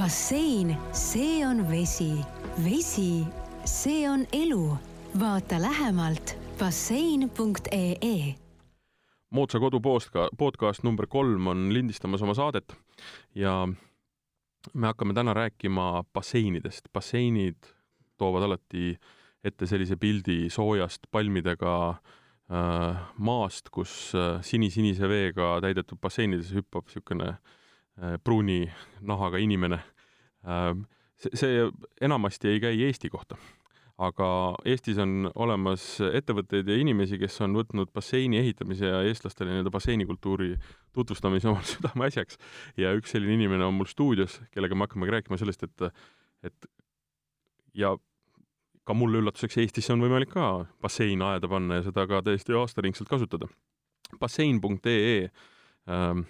bassein, see on vesi, vesi, see on elu. vaata lähemalt bassein.ee moodsa kodu postka-, podcast number kolm on lindistamas oma saadet ja me hakkame täna rääkima basseinidest. basseinid toovad alati ette sellise pildi soojast palmidega äh, maast, kus äh, sinisinise veega täidetud basseinides hüppab niisugune äh, pruuni nahaga inimene äh,. see, see enamasti ei käi Eesti kohta aga Eestis on olemas ettevõtteid ja inimesi, kes on võtnud basseini ehitamise ja eestlastele nii-öelda basseinikultuuri tutvustamise omal südameasjaks. ja üks selline inimene on mul stuudios, kellega me hakkamegi rääkima sellest, et, et ja ka mulle üllatuseks Eestisse on võimalik ka bassein aeda panna ja seda ka täiesti aastaringselt kasutada. bassein.ee ähm,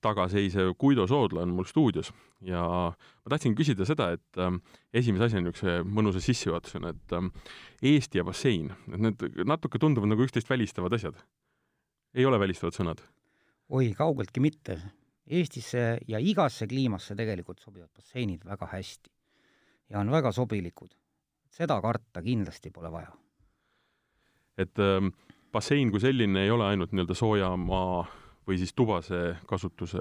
tagaseisev Guido Soodla on mul stuudios ja ma tahtsin küsida seda, et ähm, esimese asjana niisuguse mõnusa sissejuhatusena, et ähm, Eesti ja bassein, et need natuke tunduvad nagu üksteist välistavad asjad. ei ole välistavad sõnad? oi, kaugeltki mitte. Eestisse ja igasse kliimasse tegelikult sobivad basseinid väga hästi ja on väga sobilikud. seda karta kindlasti pole vaja. et bassein kui selline ei ole ainult nii-öelda soojamaa või siis tubase kasutuse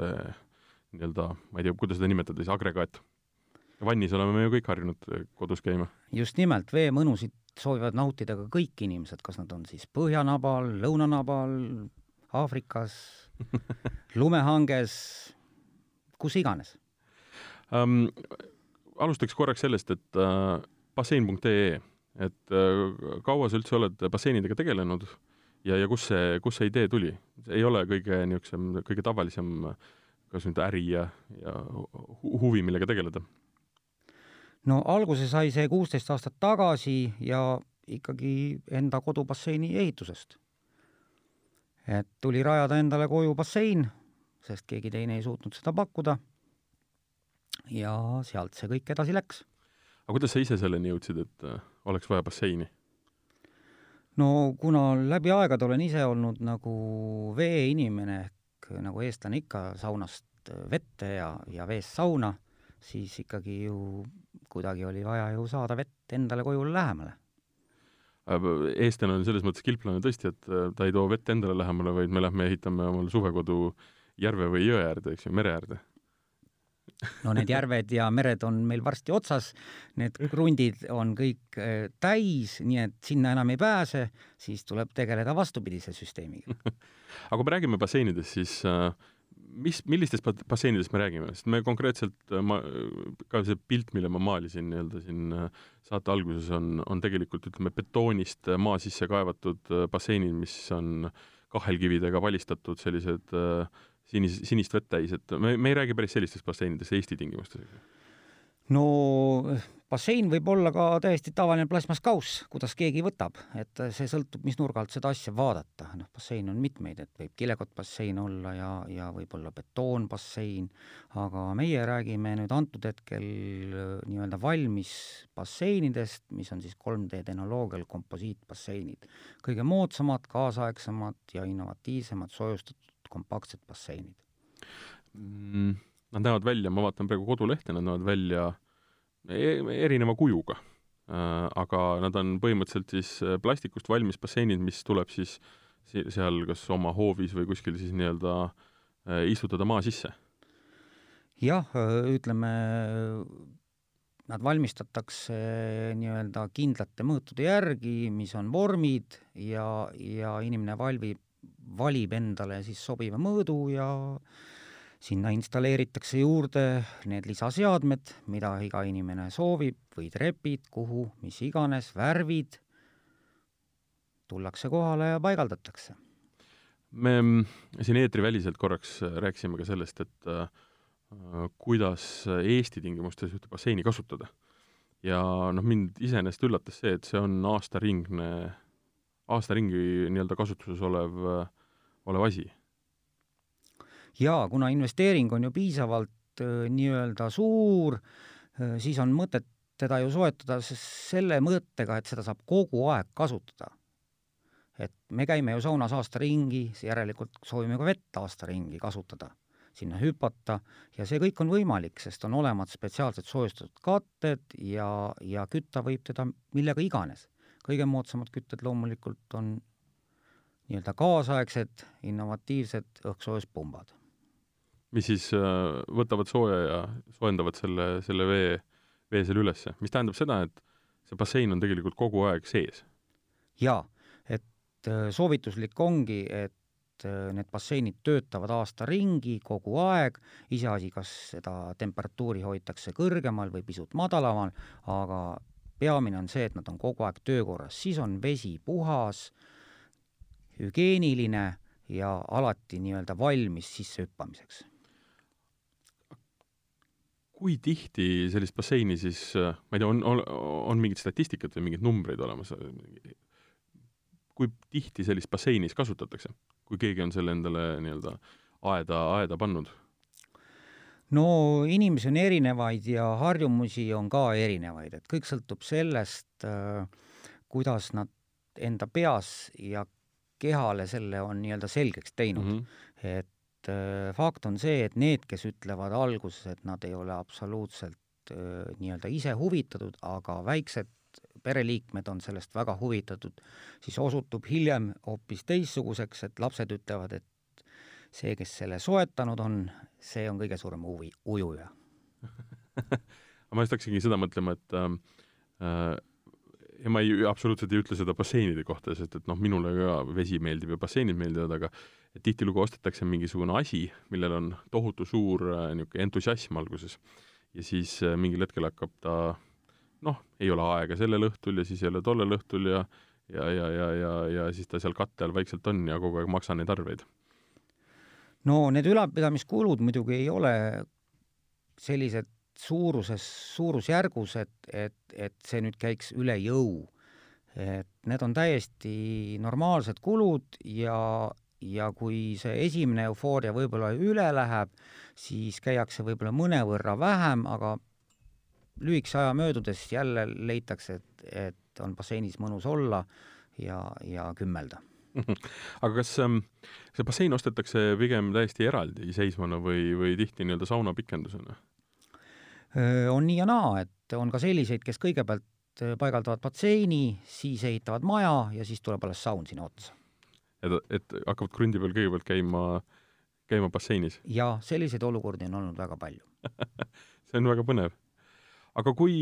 nii-öelda, ma ei tea, kuidas seda nimetada siis, agregaat. vannis oleme me ju kõik harjunud kodus käima. just nimelt, veemõnusid soovivad nautida ka kõik inimesed, kas nad on siis põhjanabal, lõunanabal, Aafrikas lumehanges, kus iganes um,. alustaks korraks sellest, et uh, bassein.ee, et uh, kaua sa üldse oled basseinidega tegelenud uh, ja, ja kus see, kust see idee tuli? ei ole kõige niisugusem, kõige tavalisem kas nüüd äri ja, ja huvi, millega tegeleda? no alguse sai see kuusteist aastat tagasi ja ikkagi enda kodubasseini ehitusest. et tuli rajada endale koju bassein, sest keegi teine ei suutnud seda pakkuda, ja sealt see kõik edasi läks. aga kuidas sa ise selleni jõudsid, et äh, oleks vaja basseini? No kuna läbi aegade olen ise olnud nagu veeinimene ehk nagu eestlane ikka saunast vette ja, ja veest sauna, siis ikkagi ju kuidagi oli vaja ju saada vett endale koju lähemale. eestlane on selles mõttes kilplane tõesti, et äh, ta ei too vett endale lähemale, vaid me lähme ehitame omale suvekodu järve või jõe äärde, eks ju, mere äärde no need järved ja mered on meil varsti otsas, need krundid on kõik äh, täis, nii et sinna enam ei pääse, siis tuleb tegeleda vastupidise süsteemiga. Aga kui me räägime basseinidest, siis äh, mis, millistest basseinidest me räägime, sest me konkreetselt, äh, ma, ka see pilt, mille ma maalisin nii-öelda siin saate alguses, on, on tegelikult ütleme, betoonist maa sisse kaevatud basseinid, mis on kahelkividega valistatud sellised äh, sinis, sinist vett täis, et me, me ei räägi päris sellistest basseinidest Eesti tingimustes. no bassein võib olla ka täiesti tavaline plasmaskauss, kuidas keegi võtab, et see sõltub, mis nurga alt seda asja vaadata, noh, bassein on mitmeid, et võib kilekottbassein olla ja, ja võib-olla betoonbassein, aga meie räägime nüüd antud hetkel äh, nii-öelda valmis basseinidest, mis on siis 3D tehnoloogial komposiitbasseinid. kõige moodsamad, kaasaegsemad ja innovatiivsemad soojustatud kompaktsed basseinid mm,? Nad näevad välja, ma vaatan praegu kodulehte, nad näevad välja e erineva kujuga äh,. aga nad on põhimõtteliselt siis äh, plastikust valmis basseinid, mis tuleb siis seal kas oma hoovis või kuskil siis nii-öelda äh, istutada maa sisse? jah, ütleme, nad valmistatakse nii-öelda kindlate mõõtude järgi, mis on vormid ja, ja inimene valvib valib endale siis sobiva mõõdu ja sinna installeeritakse juurde need lisaseadmed, mida iga inimene soovib, või trepid, kuhu, mis iganes, värvid, tullakse kohale ja paigaldatakse. me siin eetriväliselt korraks rääkisime ka sellest, et äh, kuidas Eesti tingimustes ühte basseini kasutada. ja noh, mind iseenesest üllatas see, et see on aastaringne aasta ringi nii-öelda kasutuses olev, olev asi? jaa, kuna investeering on ju piisavalt äh, nii-öelda suur, äh, siis on mõtet teda ju soetada selle mõttega, et seda saab kogu aeg kasutada. et me käime ju saunas aasta ringi, järelikult soovime ka vett aasta ringi kasutada. sinna hüpata ja see kõik on võimalik, sest on olemas spetsiaalsed soojustatud katted ja, ja kütta võib teda millega iganes. kõige moodsamad kütted loomulikult on nii-öelda kaasaegsed innovatiivsed õhkssoojuspumbad. mis siis äh, võtavad sooja ja soojendavad selle, selle vee, vee seal ülesse, mis tähendab seda, et see bassein on tegelikult kogu aeg sees? jaa, et äh, soovituslik ongi, et äh, need basseinid töötavad aasta ringi kogu aeg, iseasi, kas seda temperatuuri hoitakse kõrgemal või pisut madalamal, aga peamine on see, et nad on kogu aeg töökorras, siis on vesi puhas, hügieeniline ja alati nii-öelda valmis sissehüppamiseks. kui tihti sellist basseini siis, ma ei tea, on, on, on mingit statistikat või mingeid numbreid olemas, kui tihti sellist basseinis kasutatakse, kui keegi on selle endale nii-öelda aeda, aeda pannud? no inimesi on erinevaid ja harjumusi on ka erinevaid, et kõik sõltub sellest, kuidas nad enda peas ja kehale selle on nii-öelda selgeks teinud mm. -hmm. et äh, fakt on see, et need, kes ütlevad alguses, et nad ei ole absoluutselt äh, nii-öelda ise huvitatud, aga väiksed pereliikmed on sellest väga huvitatud, siis osutub hiljem hoopis teistsuguseks, et lapsed ütlevad, et see, kes selle soetanud on, see on kõige suurem huvi, ujuja ma just hakkasingi seda mõtlema, et ähm, äh, ja ma ei, absoluutselt ei ütle seda basseinide kohta, sest et noh, minule ka vesi meeldib ja basseinid meeldivad, aga tihtilugu ostetakse mingisugune asi, millel on tohutu suur äh, niisugune entusiasm alguses. ja siis äh, mingil hetkel hakkab ta noh, ei ole aega sellel õhtul ja siis ei ole tollel õhtul ja ja, ja, ja, ja, ja siis ta seal katte all vaikselt on ja kogu aeg maksan neid arveid. no need ülalpidamiskulud muidugi ei ole sellised suuruses, suurusjärgus, et, et, et see nüüd käiks üle jõu. et need on täiesti normaalsed kulud ja, ja kui see esimene eufooria võib-olla üle läheb, siis käiakse võib-olla mõnevõrra vähem, aga lühikese aja möödudes jälle leitakse, et, et on basseinis mõnus olla ja, ja kümmelda aga kas ähm, see bassein ostetakse pigem täiesti eraldiseisvana või, või tihti nii-öelda sauna pikendusena? On nii ja naa, et on ka selliseid, kes kõigepealt paigaldavad batseini, siis ehitavad maja ja siis tuleb alles saun sinna otsa. et, et hakkavad krundi peal kõigepealt käima, käima basseinis? jaa, selliseid olukordi on olnud väga palju see on väga põnev. aga kui,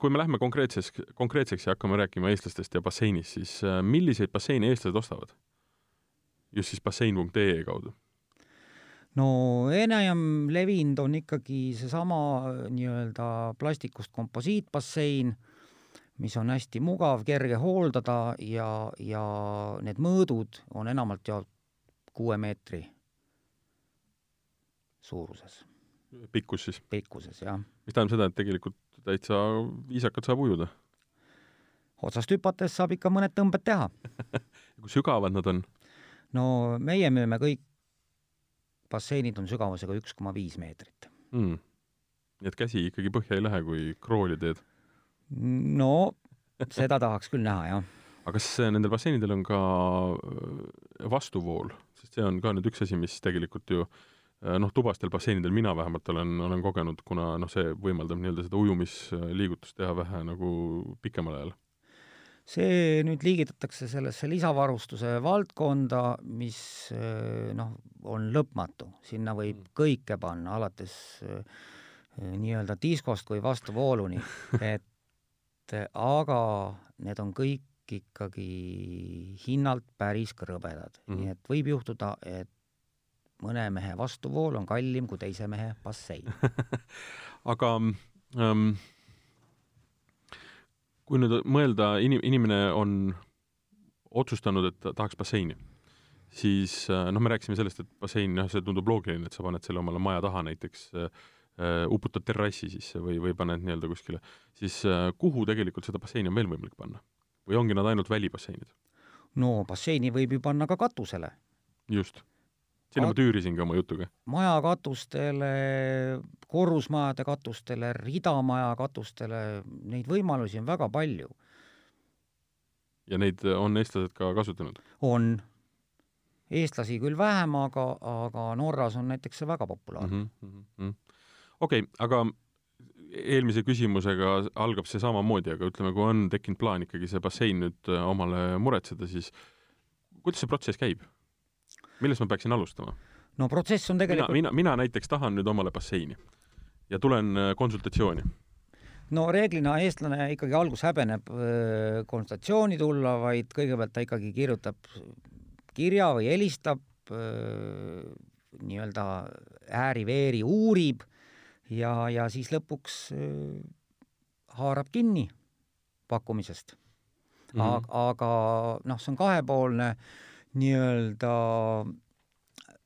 kui me lähme konkreetses, konkreetseks ja hakkame rääkima eestlastest ja basseinist, siis milliseid basseine eestlased ostavad? just siis bassein.ee kaudu no enam levinud on ikkagi seesama nii-öelda plastikust komposiitbassein, mis on hästi mugav, kerge hooldada ja, ja need mõõdud on enamalt jaolt kuue meetri suuruses. pikkus siis? pikkuses, jah. mis tähendab seda, et tegelikult täitsa viisakalt saab ujuda? otsast hüpates saab ikka mõned tõmbed teha kui sügavad nad on? no meie müüme kõik basseinid on sügavusega üks koma viis meetrit mm.. nii et käsi ikkagi põhja ei lähe, kui krooli teed? no seda tahaks küll näha, jah. aga kas nendel basseinidel on ka äh, vastuvool, sest see on ka nüüd üks asi, mis tegelikult ju äh, noh, tubastel basseinidel mina vähemalt olen, olen kogenud, kuna noh, see võimaldab nii-öelda seda ujumisliigutust teha vähe nagu pikemal ajal see nüüd liigitatakse sellesse lisavarustuse valdkonda, mis eh, noh, on lõpmatu, sinna võib mm. kõike panna, alates eh, nii-öelda diskost kui vastuvooluni, et aga need on kõik ikkagi hinnalt päris krõbedad mm, -hmm. nii et võib juhtuda, et mõne mehe vastuvool on kallim kui teise mehe bassein aga ähm, kui nüüd mõelda, inim-, inimene on otsustanud, et ta tahaks basseini, siis äh, noh, me rääkisime sellest, et bassein, noh, see tundub loogiline, et sa paned selle omale maja taha näiteks äh,, uputad terrassi sisse või, või paned nii-öelda kuskile, siis äh, kuhu tegelikult seda basseini on veel võimalik panna? või ongi nad ainult välibasseinid? no basseini võib ju panna ka katusele. just sinna ma tüürisingi oma jutuga. maja katustele, korrusmajade katustele, ridamaja katustele, neid võimalusi on väga palju. ja neid on eestlased ka kasutanud? on. eestlasi küll vähem, aga, aga Norras on näiteks see väga populaarne mm -hmm.. okei okay,, aga eelmise küsimusega algab see samamoodi, aga ütleme, kui on tekkinud plaan ikkagi see bassein nüüd äh, omale muretseda, siis kuidas see protsess käib? Millest ma peaksin alustama? no protsess on tegelikult mina, mina, mina näiteks tahan nüüd omale basseini ja tulen äh, konsultatsiooni no reeglina eestlane ikkagi algus häbeneb äh, konsultatsiooni tulla, vaid kõigepealt ta ikkagi kirjutab kirja või helistab, nii-öelda ääri-veeri uurib ja, ja siis lõpuks haarab kinni pakkumisest mm. -hmm. aga noh, see on kahepoolne nii-öelda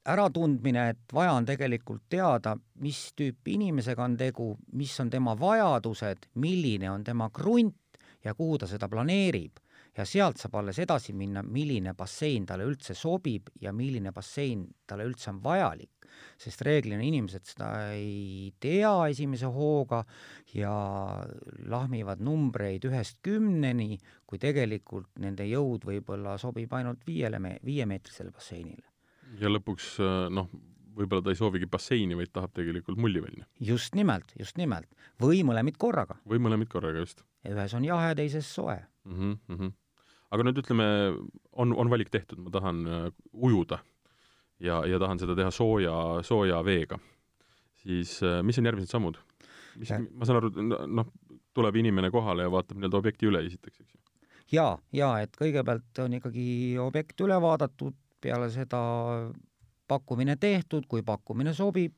äratundmine, et vaja on tegelikult teada, mis tüüpi inimesega on tegu, mis on tema vajadused, milline on tema krunt ja kuhu ta seda planeerib ja sealt saab alles edasi minna, milline bassein talle üldse sobib ja milline bassein talle üldse on vajalik. sest reeglina inimesed seda ei tea esimese hooga ja lahmivad numbreid ühest kümneni, kui tegelikult nende jõud võib-olla sobib ainult viiele me-, viiemeetrisele basseinile. ja lõpuks noh, võib-olla ta ei soovigi basseini, vaid tahab tegelikult mullivälja. just nimelt, just nimelt. või mõlemid korraga. või mõlemid korraga, just. ühes on jahe, teises soe mm. -hmm, mm -hmm aga nüüd ütleme, on, on valik tehtud, ma tahan äh, ujuda ja, ja tahan seda teha sooja, sooja veega, siis äh, mis on järgmised sammud? mis, ma saan aru, noh, tuleb inimene kohale ja vaatab nii-öelda objekti üle esiteks, eks ju? jaa, jaa, et kõigepealt on ikkagi objekt üle vaadatud, peale seda pakkumine tehtud, kui pakkumine sobib,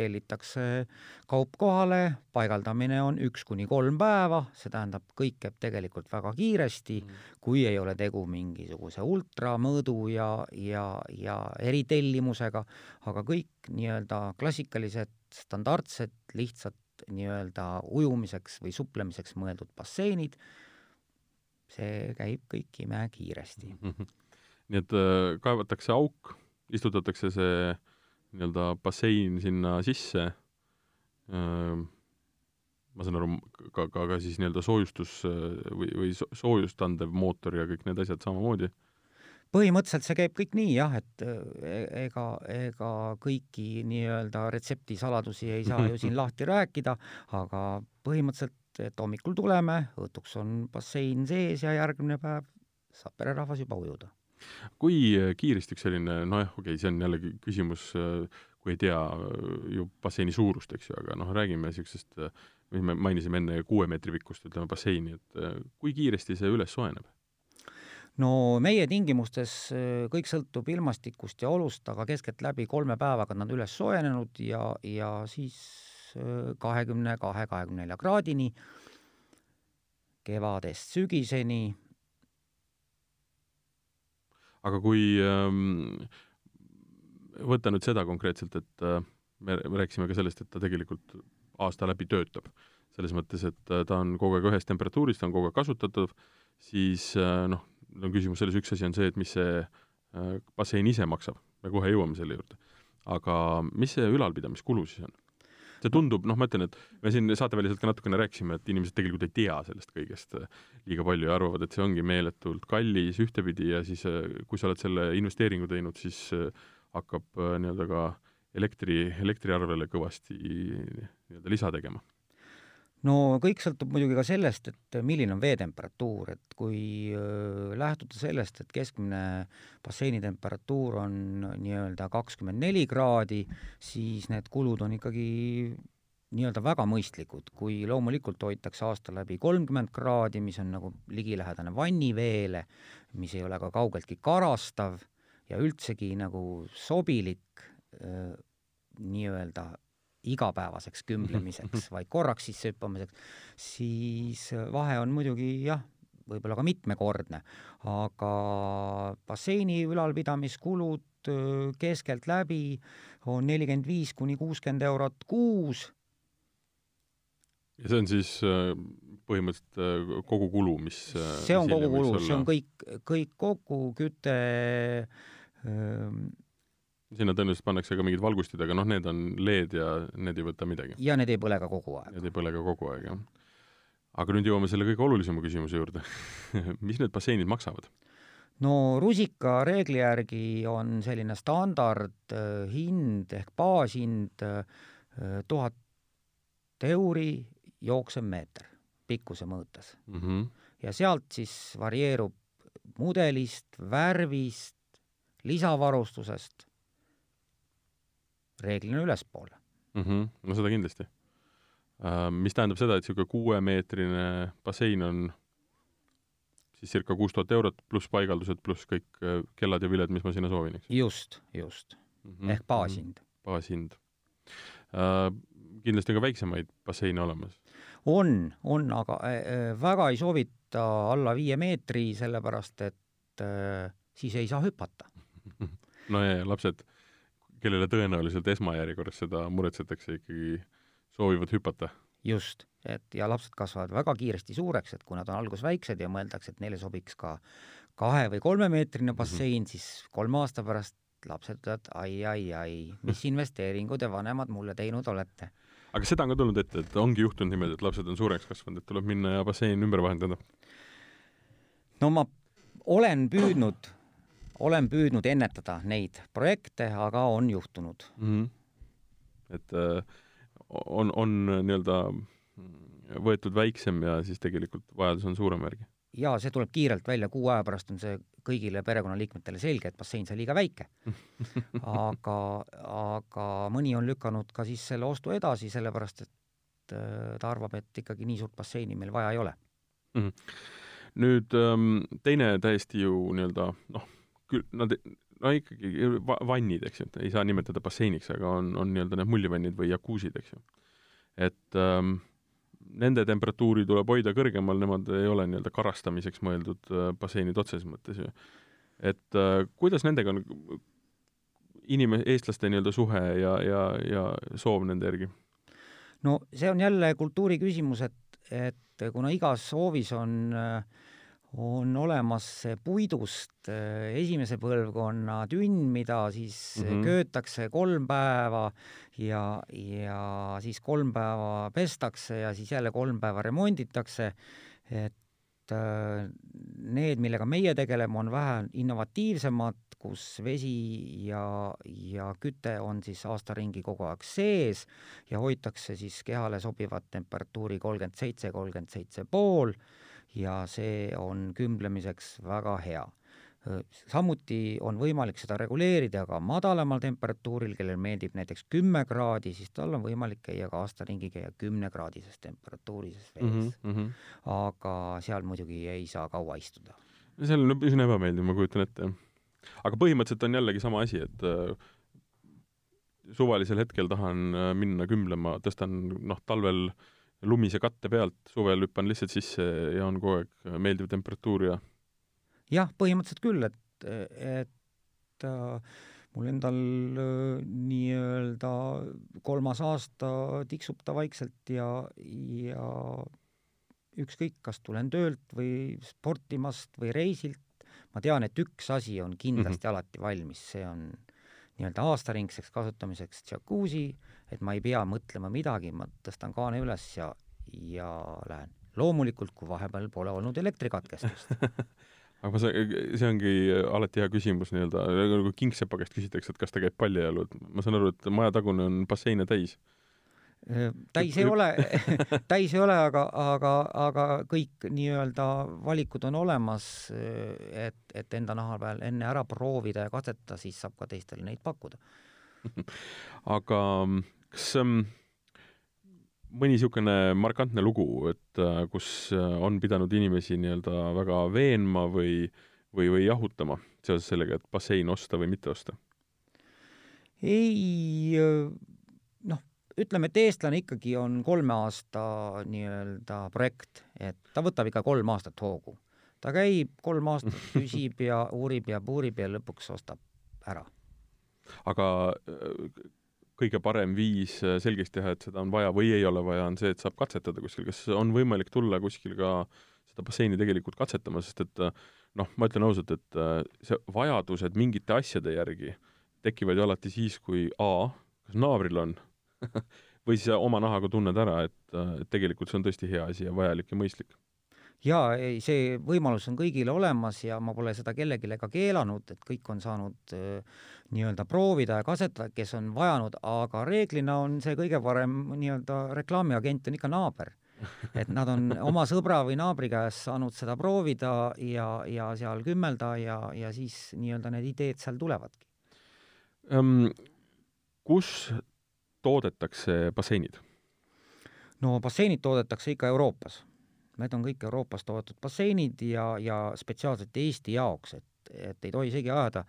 tellitakse kaup kohale, paigaldamine on üks kuni kolm päeva, see tähendab, kõik käib tegelikult väga kiiresti mm, kui ei ole tegu mingisuguse ultramõõdu ja, ja, ja eritellimusega, aga kõik nii-öelda klassikalised, standardsed, lihtsad nii-öelda ujumiseks või suplemiseks mõeldud basseinid, see käib kõik imekiiresti mm. -hmm. nii et äh, kaevatakse auk, istutatakse see nii-öelda bassein sinna sisse, ma saan aru, ka, ka, ka siis nii-öelda soojustus või, või soojust andev mootor ja kõik need asjad samamoodi? põhimõtteliselt see käib kõik nii jah, et e-, ega, ega kõiki nii-öelda retseptisaladusi ei saa ju siin lahti rääkida, aga põhimõtteliselt, et hommikul tuleme, õhtuks on bassein sees ja järgmine päev saab pererahvas juba ujuda kui äh, kiiresti üks selline, nojah, okei okay,, see on jällegi küsimus, äh, kui ei tea äh, ju basseini suurust, eks ju, aga noh, räägime niisugusest, mis me mainisime enne, kuue meetri pikkust, ütleme, basseini, et kui kiiresti see üles soojeneb? no meie tingimustes kõik sõltub ilmastikust ja olust, aga keskeltläbi kolme päevaga nad üles soojenenud ja, ja siis kahekümne kahe, kahekümne nelja kraadini kevadest sügiseni aga kui ähm, võtta nüüd seda konkreetselt, et äh, me, me rääkisime ka sellest, et ta tegelikult aasta läbi töötab, selles mõttes, et äh, ta on kogu aeg ühes temperatuuris, ta on kogu aeg kasutatav, siis äh, noh, on küsimus selles, üks asi on see, et mis see äh, bassein ise maksab, me kohe jõuame selle juurde. aga mis see ülalpidamiskulu siis on? See tundub, noh, ma ütlen, et me siin saateväliselt ka natukene rääkisime, et inimesed tegelikult ei tea sellest kõigest äh, liiga palju ja arvavad, et see ongi meeletult kallis ühtepidi ja siis, äh, kui sa oled selle investeeringu teinud, siis äh, hakkab nii-öelda ka elektri, elektriarvele kõvasti nii-öelda lisa tegema no kõik sõltub muidugi ka sellest, et milline on veetemperatuur, et kui äh, lähtuda sellest, et keskmine basseini temperatuur on nii-öelda kakskümmend neli kraadi, siis need kulud on ikkagi nii-öelda väga mõistlikud, kui loomulikult hoitakse aasta läbi kolmkümmend kraadi, mis on nagu ligilähedane vanniveele, mis ei ole ka kaugeltki karastav ja üldsegi nagu sobilik äh, nii-öelda igapäevaseks kümblemiseks, vaid korraks sisse hüppamiseks, siis vahe on muidugi jah, võib-olla ka mitmekordne, aga basseini ülalpidamiskulud keskeltläbi on nelikümmend viis kuni kuuskümmend eurot kuus. ja see on siis põhimõtteliselt kogu kulu, mis see on kogu kulu, see on kõik, kõik kokku, küte, sinna tõenäoliselt pannakse ka mingid valgustid, aga noh, need on LED ja need ei võta midagi. ja need ei põle ka kogu aeg. Need ei põle ka kogu aeg, jah. aga nüüd jõuame selle kõige olulisema küsimuse juurde mis need basseinid maksavad? no rusikareegli järgi on selline standardhind ehk baashind äh, tuhat euri jooksev meeter pikkuse mõõtes mm. -hmm. ja sealt siis varieerub mudelist, värvist, lisavarustusest reeglina ülespoole mm. -hmm. no seda kindlasti uh,. mis tähendab seda, et niisugune kuuemeetrine bassein on siis circa kuus tuhat eurot pluss paigaldused pluss kõik äh, kellad ja viled, mis ma sinna soovin, eks? just, just mm. -hmm. ehk baashind. baashind uh,. kindlasti on ka väiksemaid basseine olemas? on, on, aga äh, väga ei soovita alla viie meetri, sellepärast et äh, siis ei saa hüpata no ja, ja lapsed, kellele tõenäoliselt esmajärjekorras seda muretsetakse, ikkagi soovivad hüpata just, et ja lapsed kasvavad väga kiiresti suureks, et kui nad on alguses väiksed ja mõeldakse, et neile sobiks ka kahe- või kolmemeetrine bassein mm, -hmm. siis kolme aasta pärast lapsed ütlevad ai, ai, ai, mis investeeringud te vanemad mulle teinud olete. aga seda on ka tulnud ette, et ongi juhtunud niimoodi, et lapsed on suureks kasvanud, et tuleb minna ja bassein ümber vahendada? no ma olen püüdnud, olen püüdnud ennetada neid projekte, aga on juhtunud mm. -hmm. et äh, on, on nii-öelda võetud väiksem ja siis tegelikult vajadus on suurem järgi? jaa, see tuleb kiirelt välja, kuu aja pärast on see kõigile perekonnaliikmetele selge, et bassein sai liiga väike. aga, aga mõni on lükanud ka siis selle ostu edasi, sellepärast et äh, ta arvab, et ikkagi nii suurt basseini meil vaja ei ole mm. -hmm. nüüd ähm, teine täiesti ju nii-öelda noh, küll nad no ikkagi vannid, eks ju, ei saa nimetada basseiniks, aga on, on nii-öelda need mullivannid või jakuusid, eks ju. et ähm, nende temperatuuri tuleb hoida kõrgemal, nemad ei ole nii-öelda karastamiseks mõeldud äh, basseinid otseses mõttes ju. et äh, kuidas nendega on inim-, eestlaste nii-öelda suhe ja, ja, ja soov nende järgi? no see on jälle kultuuri küsimus, et, et kuna igas hoovis on äh, on olemas puidust äh, esimese põlvkonna tünn, mida siis mm -hmm. köötakse kolm päeva ja, ja siis kolm päeva pestakse ja siis jälle kolm päeva remonditakse, et äh, need, millega meie tegeleme, on vähe innovatiivsemad, kus vesi ja, ja küte on siis aasta ringi kogu aeg sees ja hoitakse siis kehale sobivat temperatuuri kolmkümmend seitse, kolmkümmend seitse pool ja see on kümblemiseks väga hea. samuti on võimalik seda reguleerida ka madalamal temperatuuril, kellel meeldib näiteks kümme kraadi, siis tal on võimalik käia ka aasta ringi käia kümnekraadises temperatuurises vees mm. -hmm. aga seal muidugi ei saa kaua istuda. seal on üsna ebameeldiv, ma kujutan ette. aga põhimõtteliselt on jällegi sama asi, et äh, suvalisel hetkel tahan äh, minna kümblema, tõstan noh, talvel äh, lumise katte pealt, suvel hüppan lihtsalt sisse ja on kogu aeg meeldiv temperatuur ja jah, põhimõtteliselt küll, et, et äh, mul endal äh, nii-öelda kolmas aasta tiksub ta vaikselt ja, ja ükskõik, kas tulen töölt või sportimast või reisilt, ma tean, et üks asi on kindlasti mm -hmm. alati valmis, see on nii-öelda aastaringseks kasutamiseks džakuusi, et ma ei pea mõtlema midagi, ma tõstan kaane üles ja, ja lähen. loomulikult, kui vahepeal pole olnud elektrikatkestust aga ma saan, see ongi alati hea küsimus nii-öelda, nagu kingsepa käest küsitakse, et kas ta käib paljajalu, et ma saan aru, et majatagune on basseine täis täis ei ole täis ei ole, aga, aga, aga kõik nii-öelda valikud on olemas, et, et enda naha peal enne ära proovida ja katsetada, siis saab ka teistele neid pakkuda. aga kas ähm, mõni niisugune markantne lugu, et äh, kus äh, on pidanud inimesi nii-öelda väga veenma või, või, või jahutama seoses sellega, et bassein osta või mitte osta? ei noh, ütleme, et eestlane ikkagi on kolme aasta nii-öelda projekt, et ta võtab ikka kolm aastat hoogu. ta käib kolm aastat, küsib ja uurib ja puurib ja lõpuks ostab ära. aga äh, kõige parem viis äh, selgeks teha, et seda on vaja või ei ole vaja, on see, et saab katsetada kuskil, kas on võimalik tulla kuskil ka seda basseini tegelikult katsetama, sest et äh, noh, ma ütlen ausalt, et see vajadused mingite asjade järgi tekivad ju alati siis, kui A, kas naabril on või siis oma nahaga tunned ära, et tegelikult see on tõesti hea asi ja vajalik ja mõistlik? Jaa, ei, see võimalus on kõigile olemas ja ma pole seda kellelegi ka keelanud, et kõik on saanud äh, nii-öelda proovida ja katsetada, kes on vajanud, aga reeglina on see kõige parem nii-öelda reklaamiagent on ikka naaber. et nad on oma sõbra või naabri käest saanud seda proovida ja, ja seal kümmelda ja, ja siis nii-öelda need ideed seal tulevadki um,. kus toodetakse basseinid? no basseinid toodetakse ikka Euroopas Need on kõik Euroopas toodetud basseinid ja, ja spetsiaalselt Eesti jaoks, et, et ei tohi isegi ajada,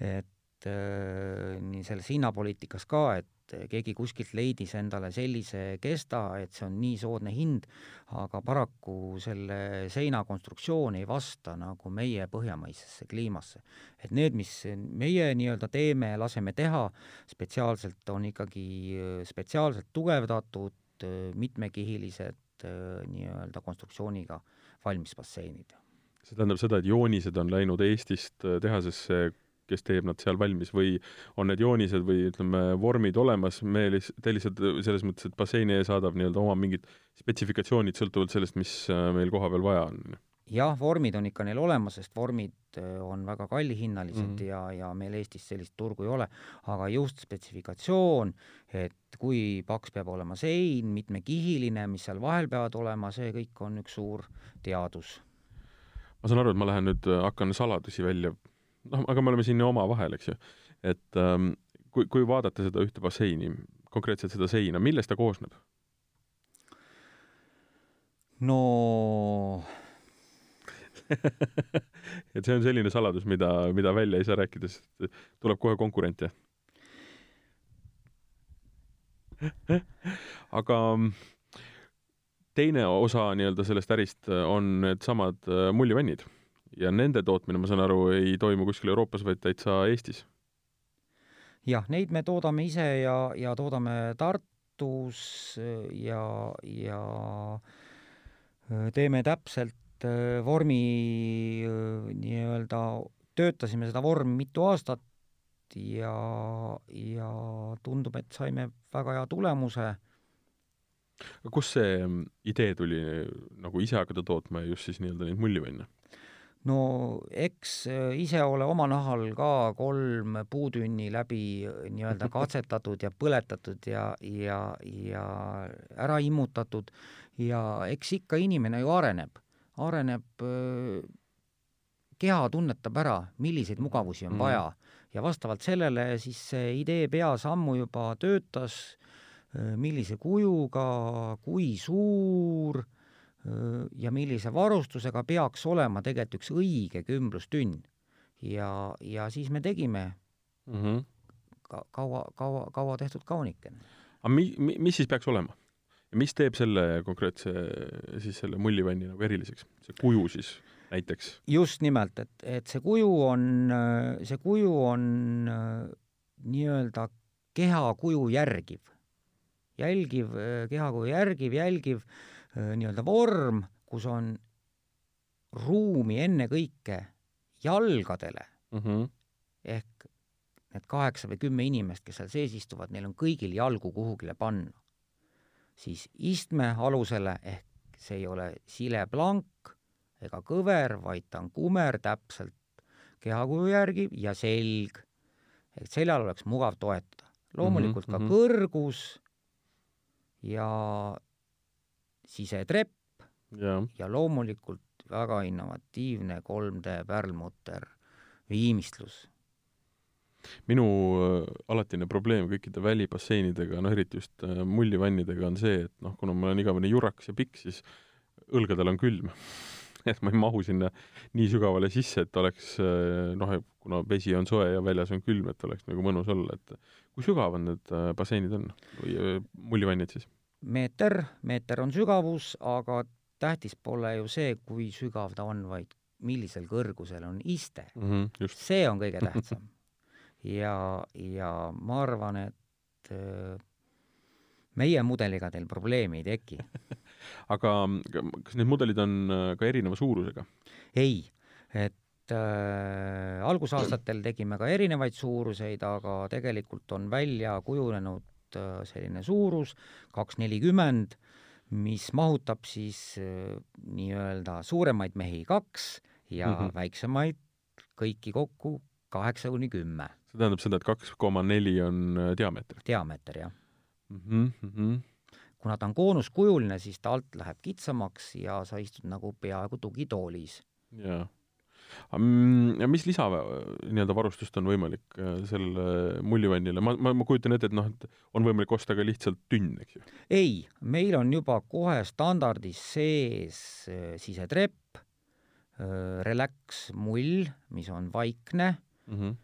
et äh, nii selles hinnapoliitikas ka, et keegi kuskilt leidis endale sellise kesta, et see on nii soodne hind, aga paraku selle seina konstruktsioon ei vasta nagu meie põhjamaisesse kliimasse. et need, mis meie nii-öelda teeme, laseme teha, spetsiaalselt on ikkagi spetsiaalselt tugevdatud, mitmekihilised Äh, nii-öelda konstruktsiooniga valmis basseinid. see tähendab seda, et joonised on läinud Eestist äh, tehasesse, kes teeb nad seal valmis või on need joonised või ütleme, vormid olemas, me liht-, te lihtsalt selles mõttes, et basseini saadab nii-öelda oma mingid spetsifikatsioonid sõltuvalt sellest, mis äh, meil kohapeal vaja on? Jah, vormid on ikka neil olemas, sest vormid on väga kallihinnalised mm -hmm. ja, ja meil Eestis sellist turgu ei ole, aga just spetsifikatsioon, et kui paks peab olema sein, mitmekihiline, mis seal vahel peavad olema, see kõik on üks suur teadus. ma saan aru, et ma lähen nüüd, hakkan saladusi välja, noh, aga me oleme siin ju omavahel, eks ju, et ähm, kui, kui vaadata seda ühte basseini, konkreetselt seda seina, millest ta koosneb? no et see on selline saladus, mida, mida välja ei saa rääkida, sest tuleb kohe konkurent ja aga teine osa nii-öelda sellest ärist on needsamad äh, mullivannid ja nende tootmine, ma saan aru, ei toimu kuskil Euroopas, vaid täitsa Eestis? jah, neid me toodame ise ja, ja toodame Tartus ja, ja äh, teeme täpselt Äh, vormi äh, nii-öelda, töötasime seda vormi mitu aastat ja, ja tundub, et saime väga hea tulemuse. kust see mm, idee tuli nagu ise hakata tootma just siis nii-öelda neid mullivanne? no eks äh, ise ole oma nahal ka kolm puutünni läbi nii-öelda katsetatud ja põletatud ja, ja, ja ära immutatud ja eks ikka inimene ju areneb areneb, keha tunnetab ära, milliseid mugavusi on mm. vaja ja vastavalt sellele siis see idee peas ammu juba töötas, millise kujuga, kui suur ja millise varustusega peaks olema tegelikult üks õige kümblustünn. ja, ja siis me tegime mm -hmm. ka kaua, kaua, kaua tehtud kaunikene. aga mi-, mi-, mis siis peaks olema? Mis teeb selle konkreetse siis selle mullivanni nagu eriliseks, see kuju siis näiteks? just nimelt, et, et see kuju on, see kuju on nii-öelda kehakuju järgiv, jälgiv, kehakuju järgiv, jälgiv nii-öelda vorm, kus on ruumi ennekõike jalgadele mm. -hmm. ehk need kaheksa või kümme inimest, kes seal sees istuvad, neil on kõigil jalgu kuhugile panna siis istme alusele ehk see ei ole sileplank ega kõver, vaid ta on kumer täpselt kehakuju järgi ja selg, et seljal oleks mugav toetada. loomulikult mm -hmm, ka -hmm. kõrgus ja sisetrepp ja. ja loomulikult väga innovatiivne 3D pärlmutter viimistlus minu äh, alatine probleem kõikide välibasseinidega, no eriti just äh, mullivannidega on see, et noh, kuna ma olen igavene jurakas ja pikk, siis õlgadel on külm et ma ei mahu sinna nii sügavale sisse, et oleks äh, noh, kuna vesi on soe ja väljas on külm, et oleks nagu mõnus olla, et kui sügavad need basseinid on või mullivannid siis? meeter, meeter on sügavus, aga tähtis pole ju see, kui sügav ta on, vaid millisel kõrgusel on iste mm. -hmm, see on kõige tähtsam ja, ja ma arvan, et äh, meie mudeliga teil probleemi ei teki aga kas need mudelid on äh, ka erineva suurusega? ei, et äh, algusaastatel tegime ka erinevaid suuruseid, aga tegelikult on välja kujunenud äh, selline suurus kaks nelikümmend, mis mahutab siis äh, nii-öelda suuremaid mehi kaks ja mm. -hmm. väiksemaid kõiki kokku kaheksa kuni kümme see tähendab seda, et kaks koma neli on äh, diameeter diameeter, jah. mm. -hmm, mm -hmm. kuna ta on koonuskujuline, siis ta alt läheb kitsamaks ja sa istud nagu peaaegu tugitoolis. jaa. ja mis lisa nii-öelda varustust on võimalik äh, sellele mullivannile, ma, ma, ma kujutan ette, et noh, et on võimalik osta ka lihtsalt tünn, eks ju? ei, meil on juba kohe standardis sees äh, sisetrepp, relax mull, mis on vaikne mm. -hmm.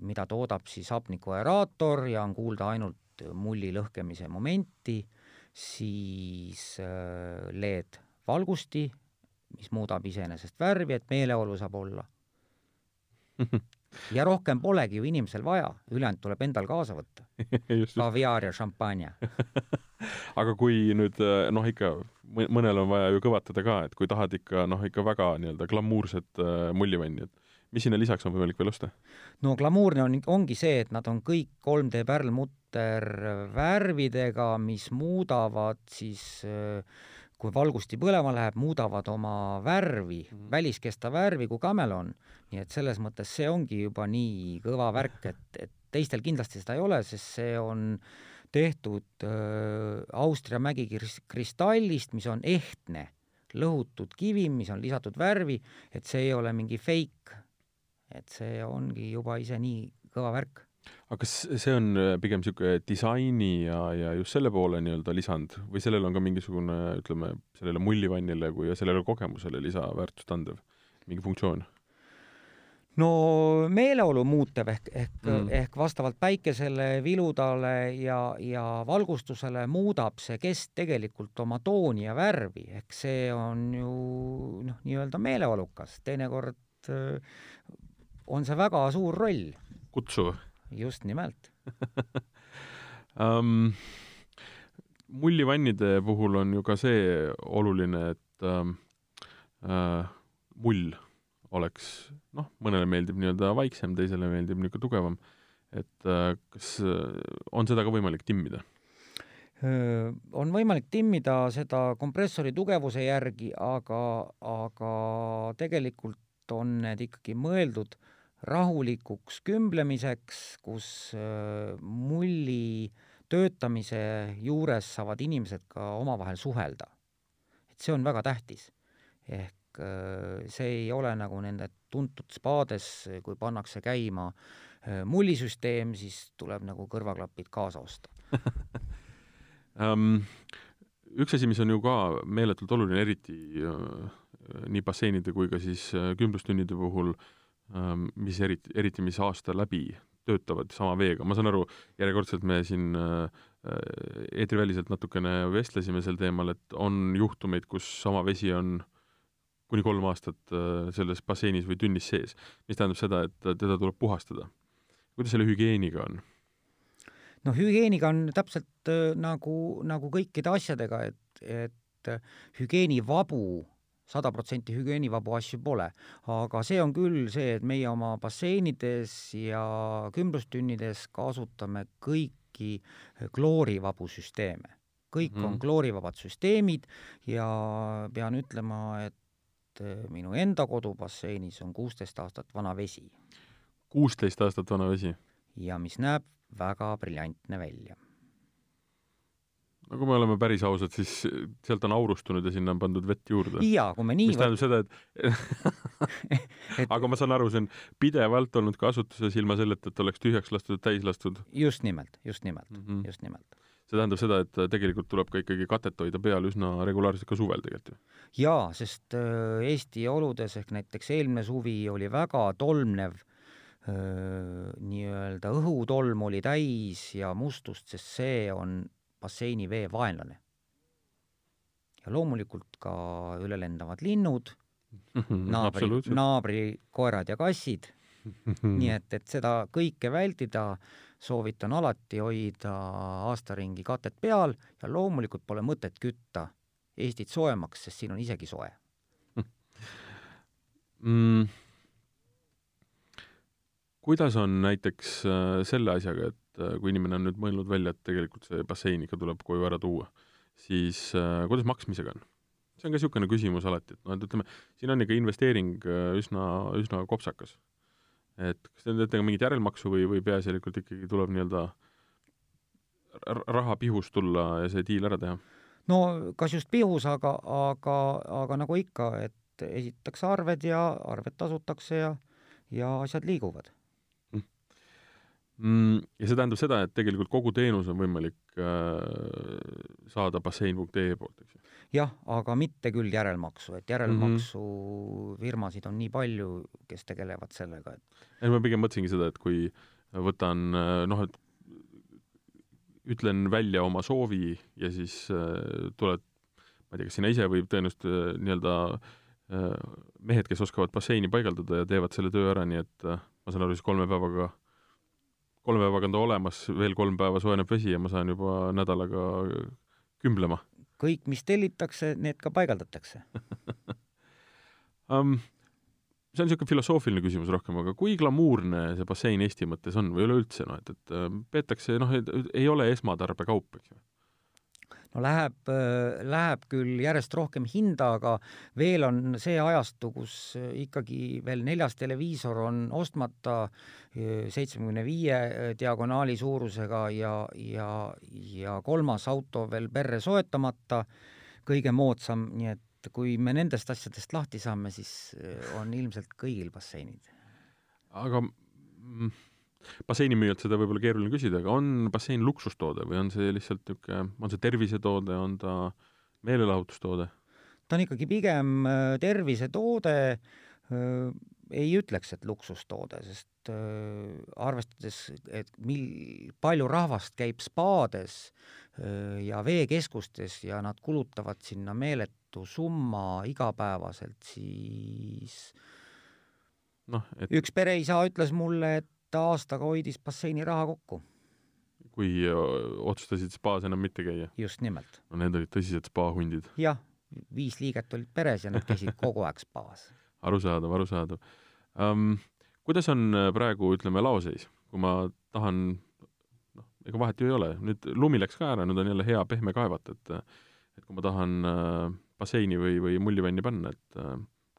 Mida toodab siis hapnikuaeraator ja on kuulda ainult mulli lõhkemise momenti, siis äh, LED valgusti, mis muudab iseenesest värvi, et meeleolu saab olla. ja rohkem polegi ju inimesel vaja, ülejäänud tuleb endal kaasa võtta. kaviaar ja šampanja aga kui nüüd noh, ikka mõnel on vaja ju kõvatada ka, et kui tahad ikka noh, ikka väga nii-öelda glamuurset äh, mullivanni, et mis sinna lisaks on võimalik veel osta? no glamuurne on, ongi see, et nad on kõik 3D pärlmutter värvidega, mis muudavad siis kui valgusti põlema läheb, muudavad oma värvi mm, -hmm. väliskesta värvi kui kamelon. nii et selles mõttes see ongi juba nii kõva värk, et, et teistel kindlasti seda ei ole, sest see on tehtud äh, Austria mägikristallist, mis on ehtne, lõhutud kivi, mis on lisatud värvi, et see ei ole mingi fake et see ongi juba ise nii kõva värk. aga kas see on pigem niisugune disaini ja, ja just selle poole nii-öelda lisand või sellel on ka mingisugune, ütleme, sellele mullivannile kui sellele kogemusele lisaväärtust andev mingi funktsioon? no meeleolu muutev ehk, ehk mm., ehk vastavalt päikesele, viludale ja, ja valgustusele muudab see kest tegelikult oma tooni ja värvi, ehk see on ju noh, nii-öelda meeleolukas, teinekord on see väga suur roll. kutsuv. just nimelt um, mullivannide puhul on ju ka see oluline, et um, uh, mull oleks, noh, mõnele meeldib nii-öelda vaiksem, teisele meeldib niisugune tugevam. et uh, kas uh, on seda ka võimalik timmida? on võimalik timmida seda kompressori tugevuse järgi, aga, aga tegelikult on need ikkagi mõeldud rahulikuks kümblemiseks, kus mulli töötamise juures saavad inimesed ka omavahel suhelda. et see on väga tähtis. ehk see ei ole nagu nende tuntud spaades, kui pannakse käima mullisüsteem, siis tuleb nagu kõrvaklapid kaasa osta um, üks asi, mis on ju ka meeletult oluline, eriti uh, nii basseinide kui ka siis uh, kümblustünnide puhul um,, mis eriti, eriti mis aasta läbi töötavad sama veega, ma saan aru, järjekordselt me siin uh, eetriväliselt natukene vestlesime sel teemal, et on juhtumeid, kus sama vesi on kuni kolm aastat uh, selles basseinis või tünnis sees, mis tähendab seda, et teda tuleb puhastada. kuidas selle hügieeniga on? noh, hügieeniga on täpselt äh, nagu, nagu kõikide asjadega, et, et hügieenivabu, sada protsenti hügieenivabu asju pole. aga see on küll see, et meie oma basseinides ja kümblustünnides kasutame kõiki kloorivabu süsteeme. kõik mm -hmm. on kloorivabad süsteemid ja pean ütlema, et minu enda kodubasseinis on kuusteist aastat vana vesi. kuusteist aastat vana vesi? ja mis näeb väga briljantne välja. No kui me oleme päris ausad, siis sealt on aurustunud ja sinna on pandud vett juurde. jaa, kui me nii mis tähendab seda, et aga ma saan aru, see on pidevalt olnud kasutuses ilma selleta, et oleks tühjaks lastud, täis lastud. just nimelt, just nimelt mm, -hmm. just nimelt. see tähendab seda, et tegelikult tuleb ka ikkagi katet hoida peal üsna regulaarselt ka suvel tegelikult ju? jaa, sest äh, Eesti oludes ehk näiteks eelmine suvi oli väga tolmnev nii-öelda õhutolm oli täis ja mustust, sest see on basseini vee vaenlane. ja loomulikult ka ülelendavad linnud, naabri, naabrikoerad ja kassid. Nii et, et seda kõike vältida, soovitan alati hoida aastaringi katet peal ja loomulikult pole mõtet kütta Eestit soojemaks, sest siin on isegi soe. Mm. Kuidas on näiteks äh, selle asjaga, et äh, kui inimene on nüüd mõelnud välja, et tegelikult see bassein ikka tuleb koju ära tuua siis äh, kuidas maksmisega on? see on ka niisugune küsimus alati, et noh, et ütleme, siin on ikka investeering äh, üsna, üsna kopsakas. et kas te teete mingit järelmaksu või, või peaasjalikult ikkagi tuleb nii-öelda raha pihus tulla ja see diil ära teha? no kas just pihus, aga, aga, aga nagu ikka, et esitatakse arved ja arved tasutakse ja, ja asjad liiguvad. Ja see tähendab seda, et tegelikult kogu teenus on võimalik äh, saada bassein.ee poolt, eks ju? jah, aga mitte küll järelmaksu, et järelmaksufirmasid mhm. on nii palju, kes tegelevad sellega, et ei, ma pigem mõtlesingi seda, et kui võtan äh, noh, et ütlen välja oma soovi ja siis äh, tuled, ma ei tea, kas sina ise või tõenäoliselt äh, nii-öelda äh, mehed, kes oskavad basseini paigaldada ja teevad selle töö ära, nii et äh, ma saan aru, siis kolme päevaga äh, kolme päevaga on ta olemas, veel kolm päeva soojeneb vesi ja ma saan juba nädalaga kümblema. kõik, mis tellitakse, need ka paigaldatakse um, see on niisugune filosoofiline küsimus rohkem, aga kui glamuurne see bassein Eesti mõttes on või üleüldse noh, et, et peetakse noh, ei ole esmatarbekaup, eks ju no läheb, äh, läheb küll järjest rohkem hinda, aga veel on see ajastu, kus äh, ikkagi veel neljas televiisor on ostmata äh, seitsmekümne viie diagonaali suurusega ja, ja, ja kolmas auto veel perre soetamata, kõige moodsam, nii et kui me nendest asjadest lahti saame, siis on ilmselt kõigil basseinid. aga mm, basseinimüüjalt seda võib-olla keeruline küsida, aga on bassein luksustoode või on see lihtsalt niisugune, on see tervisetoode, on ta meelelahutustoode? ta on ikkagi pigem äh, tervisetoode, äh, ei ütleks, et luksustoode, sest äh, arvestades, et mil-, palju rahvast käib spaades ja veekeskustes ja nad kulutavad sinna meeletu summa igapäevaselt, siis noh, et üks pereisa ütles mulle, et ta aastaga hoidis basseini raha kokku. kui otsustasid spaas enam mitte käia? just nimelt. no need olid tõsised spaahundid. jah, viis liiget olid peres ja nad käisid kogu aeg spaas. arusaadav, arusaadav um,. kuidas on praegu, ütleme, laoseis, kui ma tahan noh, ega vahet ju ei ole, nüüd lumi läks ka ära, nüüd on jälle hea pehme kaevata, et et kui ma tahan äh, basseini või, või mullivanni panna, et äh,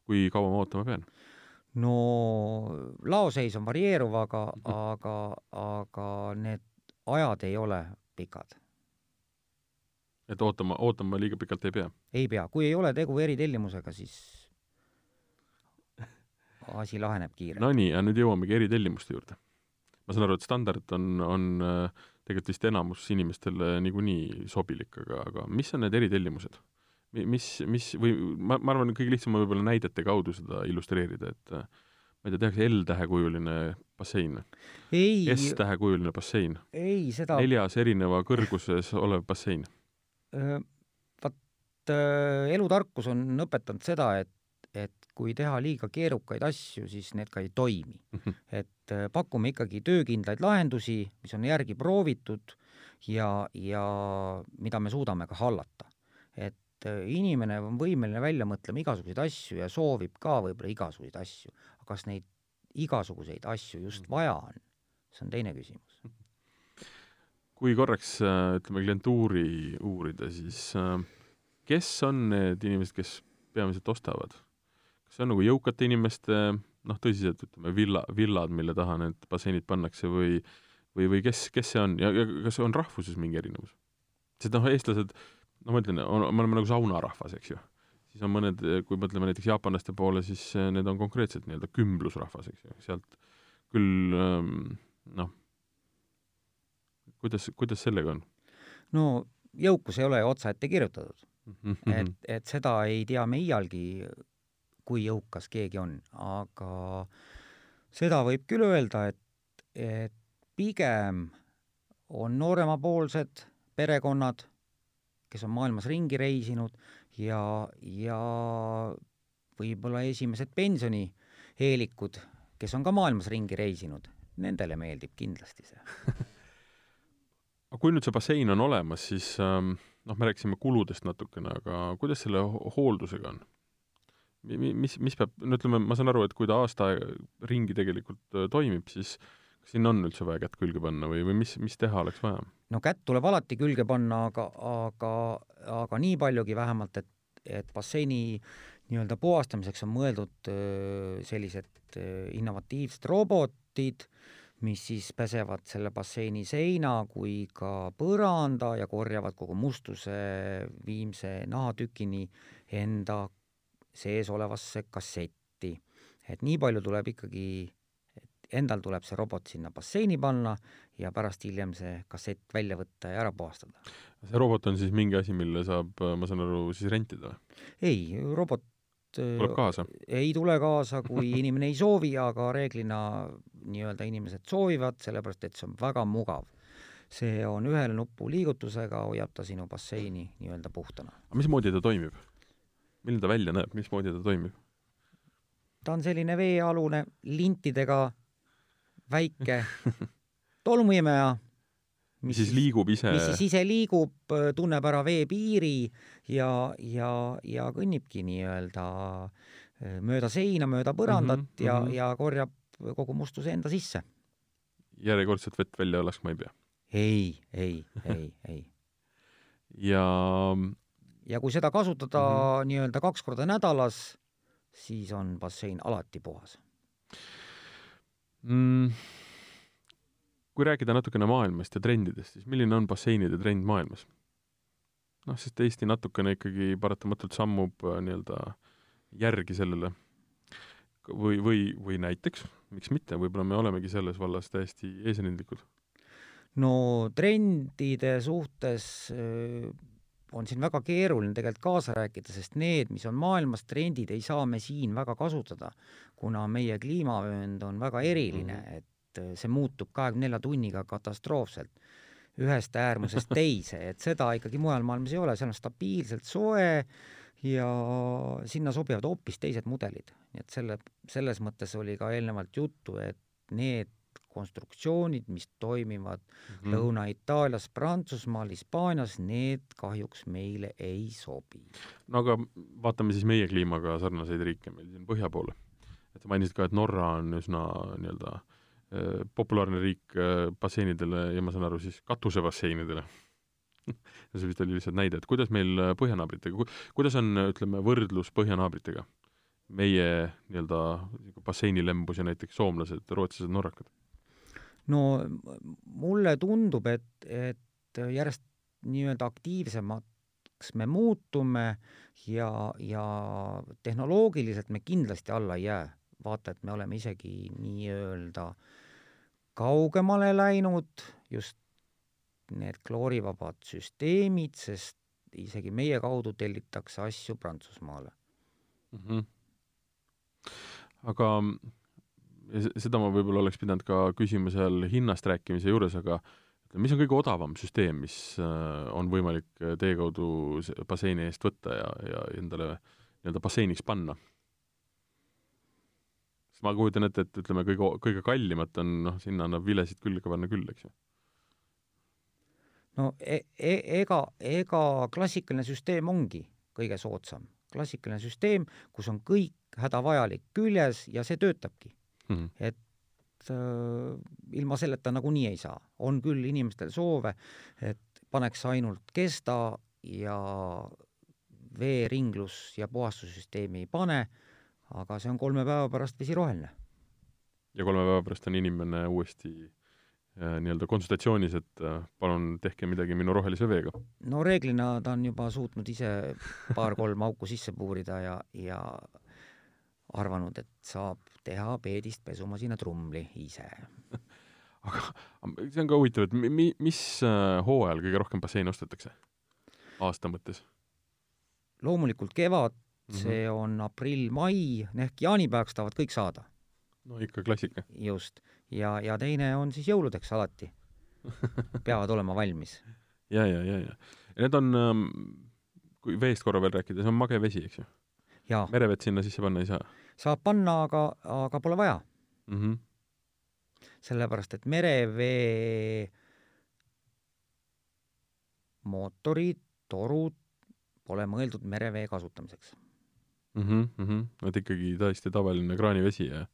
kui kaua ma ootama pean? No laoseis on varieeruv, aga -hmm. aga, aga need ajad ei ole pikad. et ootama, ootama liiga pikalt ei pea? ei pea, kui ei ole tegu eritellimusega, siis asi laheneb kiirelt. Nonii, ja nüüd jõuamegi eritellimuste juurde. ma saan aru, et standard on, on äh, tegelikult vist enamus inimestele niikuinii sobilik, aga, aga mis on need eritellimused? Mis, mis või ma, ma arvan, kõige lihtsam on võib-olla näidete kaudu seda illustreerida, et ma ei tea, tehakse L-tähekujuline bassein. S-tähekujuline bassein. ei, seda neljas erineva kõrguses olev bassein. Vaat elutarkus on õpetanud seda, et, et kui teha liiga keerukaid asju, siis need ka ei toimi mm. -hmm. et pakume ikkagi töökindlaid lahendusi, mis on järgi proovitud ja, ja mida me suudame ka hallata. et et äh, inimene on võimeline välja mõtlema igasuguseid asju ja soovib ka võib-olla igasuguseid asju, aga kas neid igasuguseid asju just mm. vaja on, see on teine küsimus. kui korraks äh, ütleme klientuuri uurida, siis äh, kes on need inimesed, kes peamiselt ostavad? kas see on nagu jõukate inimeste noh, tõsiselt ütleme, villa, villad, mille taha need basseinid pannakse või või, või kes, kes see on ja, ja kas on rahvuses mingi erinevus? sest noh, eestlased äh, no ma ütlen, me oleme nagu saunarahvas, eks ju. siis on mõned, kui mõtleme näiteks jaapanlaste poole, siis eh, need on konkreetselt nii-öelda kümblusrahvas, eks ju, sealt küll ähm, noh, kuidas, kuidas sellega on? no jõukus ei ole otsaette kirjutatud mm. -hmm. et, et seda ei tea me iialgi, kui jõukas keegi on, aga seda võib küll öelda, et, et pigem on nooremapoolsed perekonnad kes on maailmas ringi reisinud ja, ja võib-olla esimesed pensionieelikud, kes on ka maailmas ringi reisinud, nendele meeldib kindlasti see aga kui nüüd see bassein on olemas, siis ähm, noh, me rääkisime kuludest natukene, aga kuidas selle hooldusega on? mis, mis peab, no ütleme, ma saan aru, et kui ta aasta ringi tegelikult äh, toimib, siis kas sinna on üldse vaja kätt külge panna või, või mis, mis teha oleks vaja? No kätt tuleb alati külge panna, aga, aga, aga nii paljugi vähemalt, et, et basseini nii-öelda puhastamiseks on mõeldud sellised innovatiivsed robotid, mis siis pesevad selle basseini seina kui ka põranda ja korjavad kogu mustuse viimse nahatükini enda sees olevasse kassetti. et nii palju tuleb ikkagi, endal tuleb see robot sinna basseini panna ja pärast hiljem see kassett välja võtta ja ära puhastada. see robot on siis mingi asi, mille saab, ma saan aru, siis rentida või? ei, robot tuleb kaasa? ei tule kaasa, kui inimene ei soovi, aga reeglina nii-öelda inimesed soovivad, sellepärast et see on väga mugav. see on ühe nupu liigutusega, hoiab ta sinu basseini nii-öelda puhtana. aga mismoodi ta toimib? milline ta välja näeb, mismoodi ta toimib? ta on selline veealune lintidega väike tolmuimeja, mis siis liigub ise? mis siis ise liigub, tunneb ära veepiiri ja, ja, ja kõnnibki nii-öelda äh, mööda seina, mööda põrandat mm -hmm, ja mm, -hmm. ja korjab kogu mustuse enda sisse. järjekordselt vett välja laskma ei pea? ei, ei, ei, ei. ja ja kui seda kasutada mm -hmm. nii-öelda kaks korda nädalas, siis on bassein alati puhas mm,. kui rääkida natukene maailmast ja trendidest, siis milline on basseinide trend maailmas? noh, sest Eesti natukene ikkagi paratamatult sammub äh, nii-öelda järgi sellele või, või, või näiteks, miks mitte, võib-olla me olemegi selles vallas täiesti eesrindlikud? no trendide suhtes äh, on siin väga keeruline tegelikult kaasa rääkida, sest need, mis on maailmas trendid, ei saa me siin väga kasutada, kuna meie kliimavöönd on väga eriline, mhm. et äh, see muutub kahekümne nelja tunniga katastroofselt ühest äärmusest teise, et seda ikkagi mujal maailmas ei ole, seal on stabiilselt soe ja sinna sobivad hoopis teised mudelid. nii et selle, selles mõttes oli ka eelnevalt juttu, et need konstruktsioonid, mis toimivad mm -hmm. Lõuna-Itaalias, Prantsusmaal, Hispaanias, need kahjuks meile ei sobi. no aga vaatame siis meie kliimaga sarnaseid riike meil siin põhja poole. et sa mainisid ka, et Norra on üsna nii-öelda äh, populaarne riik äh, basseinidele ja ma saan aru, siis katusebasseinidele see vist oli lihtsalt näide, et kuidas meil äh, põhjanaabritega, kuidas on, ütleme, võrdlus põhjanaabritega? meie nii-öelda basseinilembus ja näiteks soomlased, rootslased, norrakad no mulle tundub, et, et järjest nii-öelda aktiivsemaks me muutume ja, ja tehnoloogiliselt me kindlasti alla ei jää. vaata, et me oleme isegi nii-öelda kaugemale läinud, just need kloorivabad süsteemid, sest isegi meie kaudu tellitakse asju Prantsusmaale mm. -hmm. aga seda ma võib-olla oleks pidanud ka küsima seal hinnast rääkimise juures, aga mis on kõige odavam süsteem, mis äh, on võimalik äh, teie kaudu basseini eest võtta ja, ja endale nii-öelda basseiniks panna? sest ma kujutan ette, et ütleme, kõige, kõige kallimat on, noh, sinna annab vilesid külge panna küll, eks ju. no e e ega, ega klassikaline süsteem ongi kõige soodsam. klassikaline süsteem, kus on kõik hädavajalik küljes ja see töötabki mm. -hmm. et äh, ilma selleta nagunii ei saa. on küll inimestel soove, et paneks ainult kesta ja veeringlus ja puhastussüsteemi ei pane, aga see on kolme päeva pärast vesi roheline. ja kolme päeva pärast on inimene uuesti äh, nii-öelda konsultatsioonis, et äh, palun tehke midagi minu rohelise veega? no reeglina ta on juba suutnud ise paar-kolm auku sisse puurida ja, ja arvanud, et saab teha peedist pesumasina trumli ise. aga see on ka huvitav, et mi-, mis äh, hooajal kõige rohkem basseine ostetakse aasta mõttes? loomulikult kevad mm, -hmm. see on aprill-mai, ehk jaanipäevaks tahavad kõik saada. no ikka klassika. just. ja, ja teine on siis jõuludeks alati peavad olema valmis. ja, ja, ja, ja. need on, ähm, kui veest korra veel rääkida, see on mage vesi, eks ju? Merevett sinna sisse panna ei saa? saab panna, aga, aga pole vaja mm. -hmm. sellepärast, et merevee mootorid, torud pole mõeldud merevee kasutamiseks mm. -hmm, mm -hmm. et ikkagi täiesti tavaline kraanivesi ja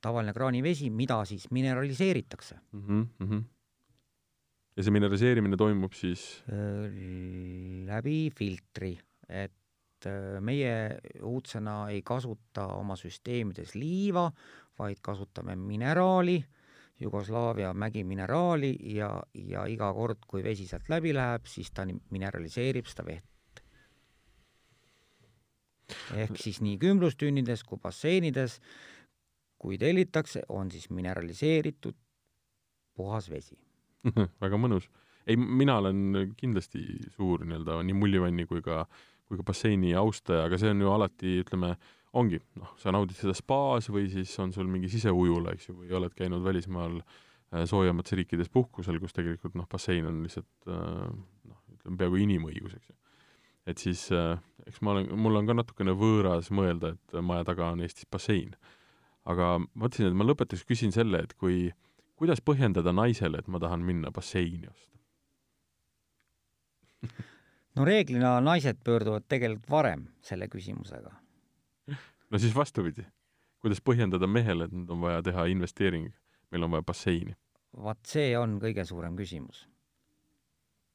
tavaline kraanivesi, mida siis mineraliseeritakse mm. -hmm, mm -hmm. ja see mineraliseerimine toimub siis? läbi filtri, et äh, meie uudsena ei kasuta oma süsteemides liiva, vaid kasutame mineraali, Jugoslaavia mägimineraali ja, ja iga kord, kui vesi sealt läbi läheb, siis ta mineraliseerib seda vett. ehk siis nii kümblustünnides kui basseinides, kui tellitakse, on siis mineraliseeritud puhas vesi väga mõnus. ei, mina olen kindlasti suur nii-öelda nii mullivanni kui ka, kui ka basseini austaja, aga see on ju alati, ütleme, ongi, noh, sa naudid seda spaas või siis on sul mingi siseujula, eks ju, või oled käinud välismaal äh, soojemates riikides puhkusel, kus tegelikult noh, bassein on lihtsalt äh, noh, ütleme peaaegu inimõigus, eks ju. et siis äh, eks ma olen, mul on ka natukene võõras mõelda, et maja taga on Eestis bassein. aga mõtlesin, et ma lõpetuseks küsin selle, et kui, kuidas põhjendada naisele, et ma tahan minna basseini osta no reeglina naised pöörduvad tegelikult varem selle küsimusega no siis vastupidi, kuidas põhjendada mehele, et nüüd on vaja teha investeering, meil on vaja basseini? vaat see on kõige suurem küsimus.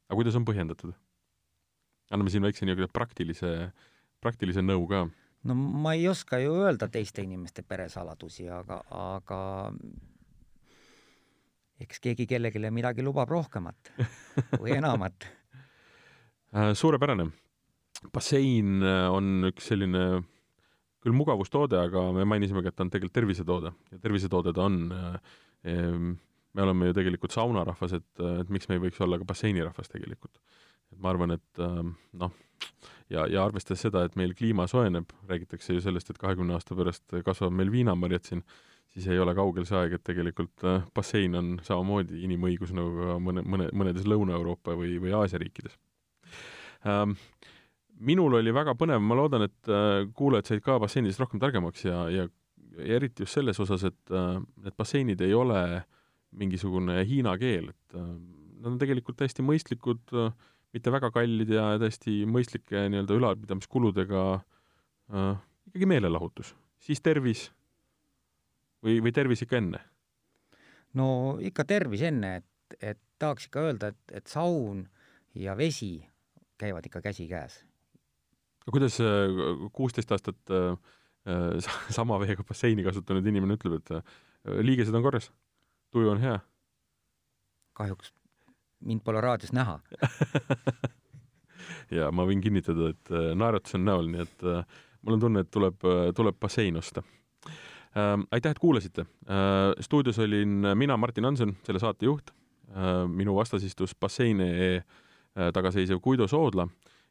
aga kuidas on põhjendatud? anname siin väikse niisuguse praktilise, praktilise nõu ka. no ma ei oska ju öelda teiste inimeste peresaladusi, aga, aga eks keegi kellelegi midagi lubab rohkemat või enamat suurepärane. bassein on üks selline küll mugavustoode, aga me mainisimegi, et ta on tegelikult tervisetoode ja tervisetoode ta on. me oleme ju tegelikult saunarahvas, et, et miks me ei võiks olla ka basseinirahvas tegelikult. et ma arvan, et noh, ja, ja arvestades seda, et meil kliima soojeneb, räägitakse ju sellest, et kahekümne aasta pärast kasvab meil viinamarjad siin, siis ei ole kaugel see aeg, et tegelikult bassein on samamoodi inimõigus nagu ka mõne, mõne, mõnedes Lõuna-Euroopa või, või Aasia riikides minul oli väga põnev, ma loodan, et äh, kuulajad said ka basseinidest rohkem targemaks ja, ja, ja eriti just selles osas, et äh, need basseinid ei ole mingisugune hiina keel, et äh, nad on tegelikult täiesti mõistlikud, mitte väga kallid ja täiesti mõistlike nii-öelda ülalpidamiskuludega äh, ikkagi meelelahutus, siis tervis või, või tervis ikka enne? no ikka tervis enne, et, et tahaks ikka öelda, et, et saun ja vesi käivad ikka käsikäes kuidas äh, kuusteist aastat äh, äh, sama veega basseini kasutanud inimene ütleb, et liigesed on korras, tuju on hea? kahjuks mind pole raadios näha ja ma võin kinnitada, et naeratus on näol, nii et mul on tunne, et tuleb, tuleb bassein osta äh,. aitäh, et kuulasite äh,. stuudios olin mina, Martin Hanson, selle saate juht äh,. minu vastas istus bassein.ee tagaseisev Guido Soodla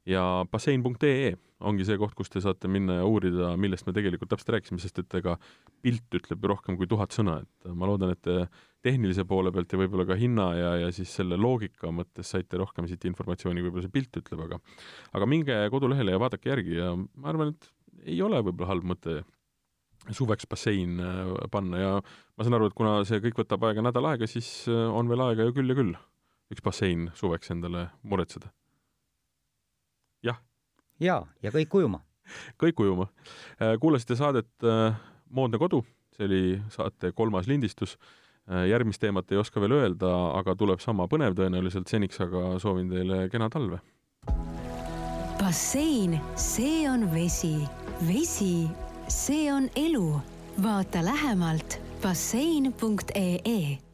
ja bassein.ee ongi see koht, kus te saate minna ja uurida, millest me tegelikult täpselt rääkisime, sest et ega pilt ütleb rohkem kui tuhat sõna, et ma loodan, et te tehnilise poole pealt ja võib-olla ka hinna ja, ja siis selle loogika mõttes saite rohkem siit informatsiooni, võib-olla see pilt ütleb, aga aga minge kodulehele ja vaadake järgi ja ma arvan, et ei ole võib-olla halb mõte suveks bassein äh, panna ja ma saan aru, et kuna see kõik võtab aega nädal aega, siis äh, on veel aega ju küll ja küll üks bassein suveks endale muretseda jaa, ja kõik ujuma. kõik ujuma. Äh, kuulasite saadet äh, Moodne kodu, see oli saate kolmas lindistus. Äh, järgmist teemat ei oska veel öelda, aga tuleb sama põnev tõenäoliselt, seniks aga soovin teile kena talve. bassein, see on vesi, vesi, see on elu. vaata lähemalt bassein.ee